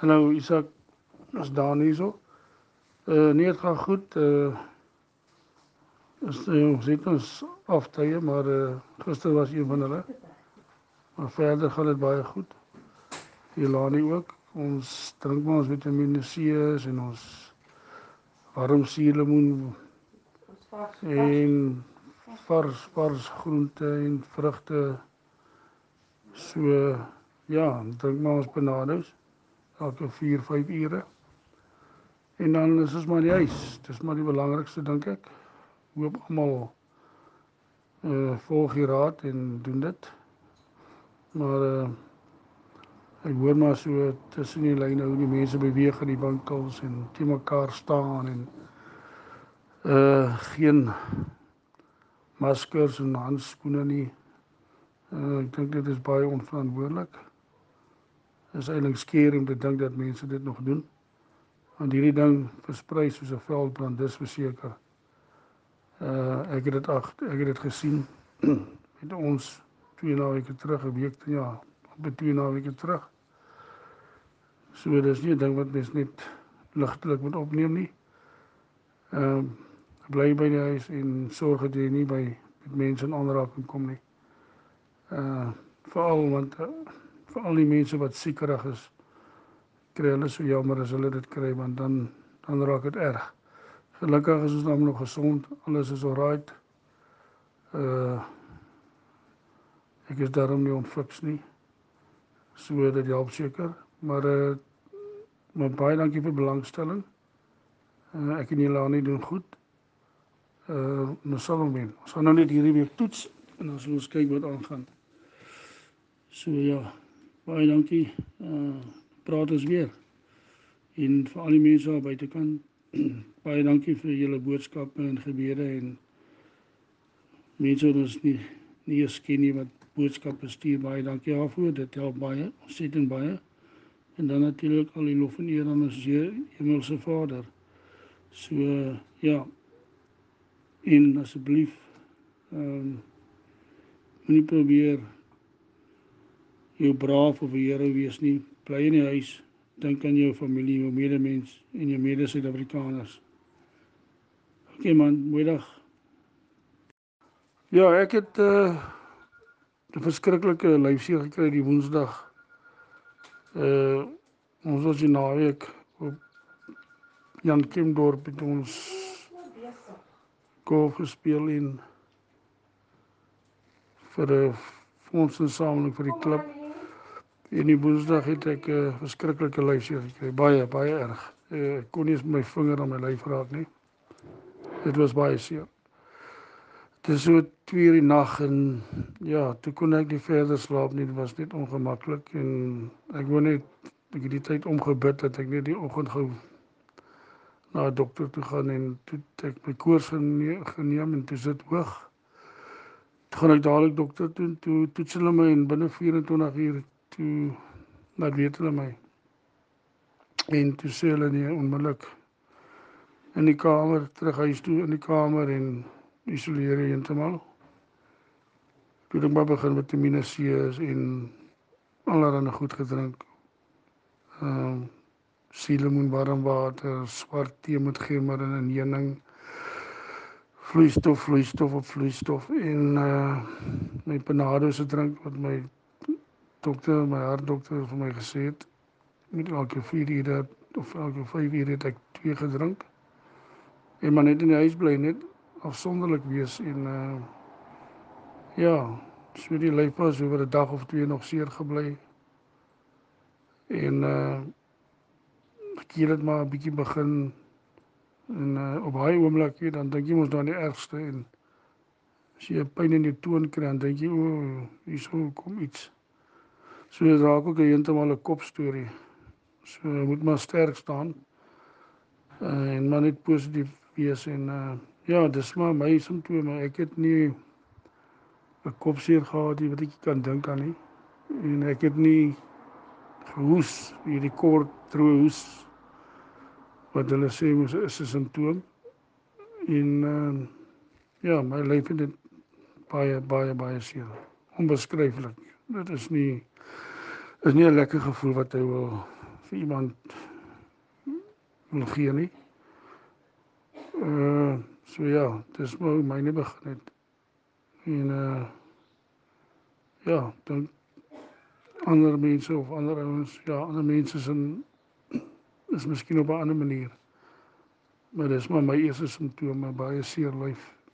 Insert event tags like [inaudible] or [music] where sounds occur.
Hallo Isak, is Daan hierso. Uh nee, dit gaan goed. Uh is uh, ons het ons aftye, maar uh gister was een van hulle. Maar verder gaan dit baie goed. Elani ook. Ons drink maar ons Vitamiene C en ons warm suurlemoen en vars vars groente en vrugte. So ja, drink maar ons bananas elke 4, 5 ure. En dan is ons maar die huis. Dis maar die belangrikste dink ek. Hoop almal uh volg die raad en doen dit. Maar uh ek hoor maar so tussen die lyne hoe die mense beweeg in die winkels en te mekaar staan en uh geen maskers en handskoene nie. Uh ek dink dit is baie onverantwoordelik is eintlik skeer om te dink dat mense dit nog doen. Want hierdie ding versprei soos 'n veldbrand, dis verseker. Uh ek het dit ag ek het dit gesien [clears throat] met ons twee naweke terug, 'n week ja, op twee naweke terug. So dis nie 'n ding wat mens net ligtelik moet opneem nie. Ehm uh, bly by die huis en sorg dat jy nie by met mense in aanraking kom nie. Uh veral want uh, vir al die mense wat siekerig is kry hulle so jammer as hulle dit kry want dan dan raak dit erg. Gelukkig is ons nou nog gesond, alles is alright. Uh ek is daarom nie onfiks nie. So dit help seker, maar uh maar baie dankie vir belangstelling. Uh ek en Jelani doen goed. Uh ons sal wen. Ons gaan nou net hierdie week toets en ons kyk wat aangaan. So ja. Baie dankie. Uh praat ons weer. En vir al die mense daar buitekant [clears throat] baie dankie vir julle boodskappe en gebede en mense wat ons nie nie skien nie wat boodskappe stuur. Baie dankie daarvoor. Dit help baie. Ons sê dit baie. En dan natuurlik al die lof en eer aan ons Hemelse Vader. So uh, ja. En asseblief ehm um, moenie probeer jou braaf of die Here wees nie. Bly in die huis. Dink aan jou familie, jou medemens en jou mede-Suid-Afrikaners. OK man, goeiedag. Ja, ek het 'n uh, 'n verskriklike lyfseer gekry die Woensdag. Uh ons was in naweek op Jan Kimdorp het ons golf gespeel in vir 'n fondsinsameling vir die klub. En die Woensdag het ek 'n uh, verskriklike lyfseer gekry, baie baie erg. Uh, ek kon nie eens my vinger aan my lyf raak nie. Dit was baie seer. Dit is so 2 uur die nag en ja, toe kon ek nie verder slaap nie. Dit was net ongemaklik en ek wou net ek het die tyd omgebid dat ek net die oggend gou na 'n dokter toe gaan en toe ek my koors geneem en toe sit hoog. Toe gaan ek dadelik dokter toe toe toets hulle my en binne 24 uur toe laat weet hulle my. En toe sê hulle nee onmiddellik. In die kamer terug huis toe in die kamer en isoleer heeltemal toe ek maar begin met vitamine C en allerlei goed gedrink. Ehm um, sielemoen warm water swart tee met gemmer en heuning vloeistof vloeistof op vloeistof en uh my panado se drink wat my dokter, my hartdokter vir my gesê het met elke 4 ure of elke 5 ure het ek twee gedrink. En maar net in die huis bly net afsonderlik wees en uh ja, so die lyf was oor 'n dag of twee nog seer gebly. En uh ek het maar 'n bietjie begin en uh op baie oomblikke dan dink jy mos dan die ergste en as jy pyn in jou toon kry dan dink jy o, hier sou kom iets. So dit raak ook heeltemal 'n kopstorie. So moet maar sterk staan. Uh, en maar net positief wees en uh ja, dis maar my simptome. Ek het nie 'n kopseer gehad wat ek kan dink aan nie. En ek het nie gehoes, hierdie kort droë hoes wat hulle sê is 'n simptoom. En uh ja, my lyf het baie baie baie seer. Onbeskryflik. Dit is nie is nie 'n lekker gevoel wat jy wil vir iemand wil gee nie. Uh so ja, dis maar hoe myne begin het. En uh ja, dan ander mense of ander ouens, ja, ander mense is in is miskien op 'n ander manier. Maar dis maar my eerste simptome, baie seer lyf.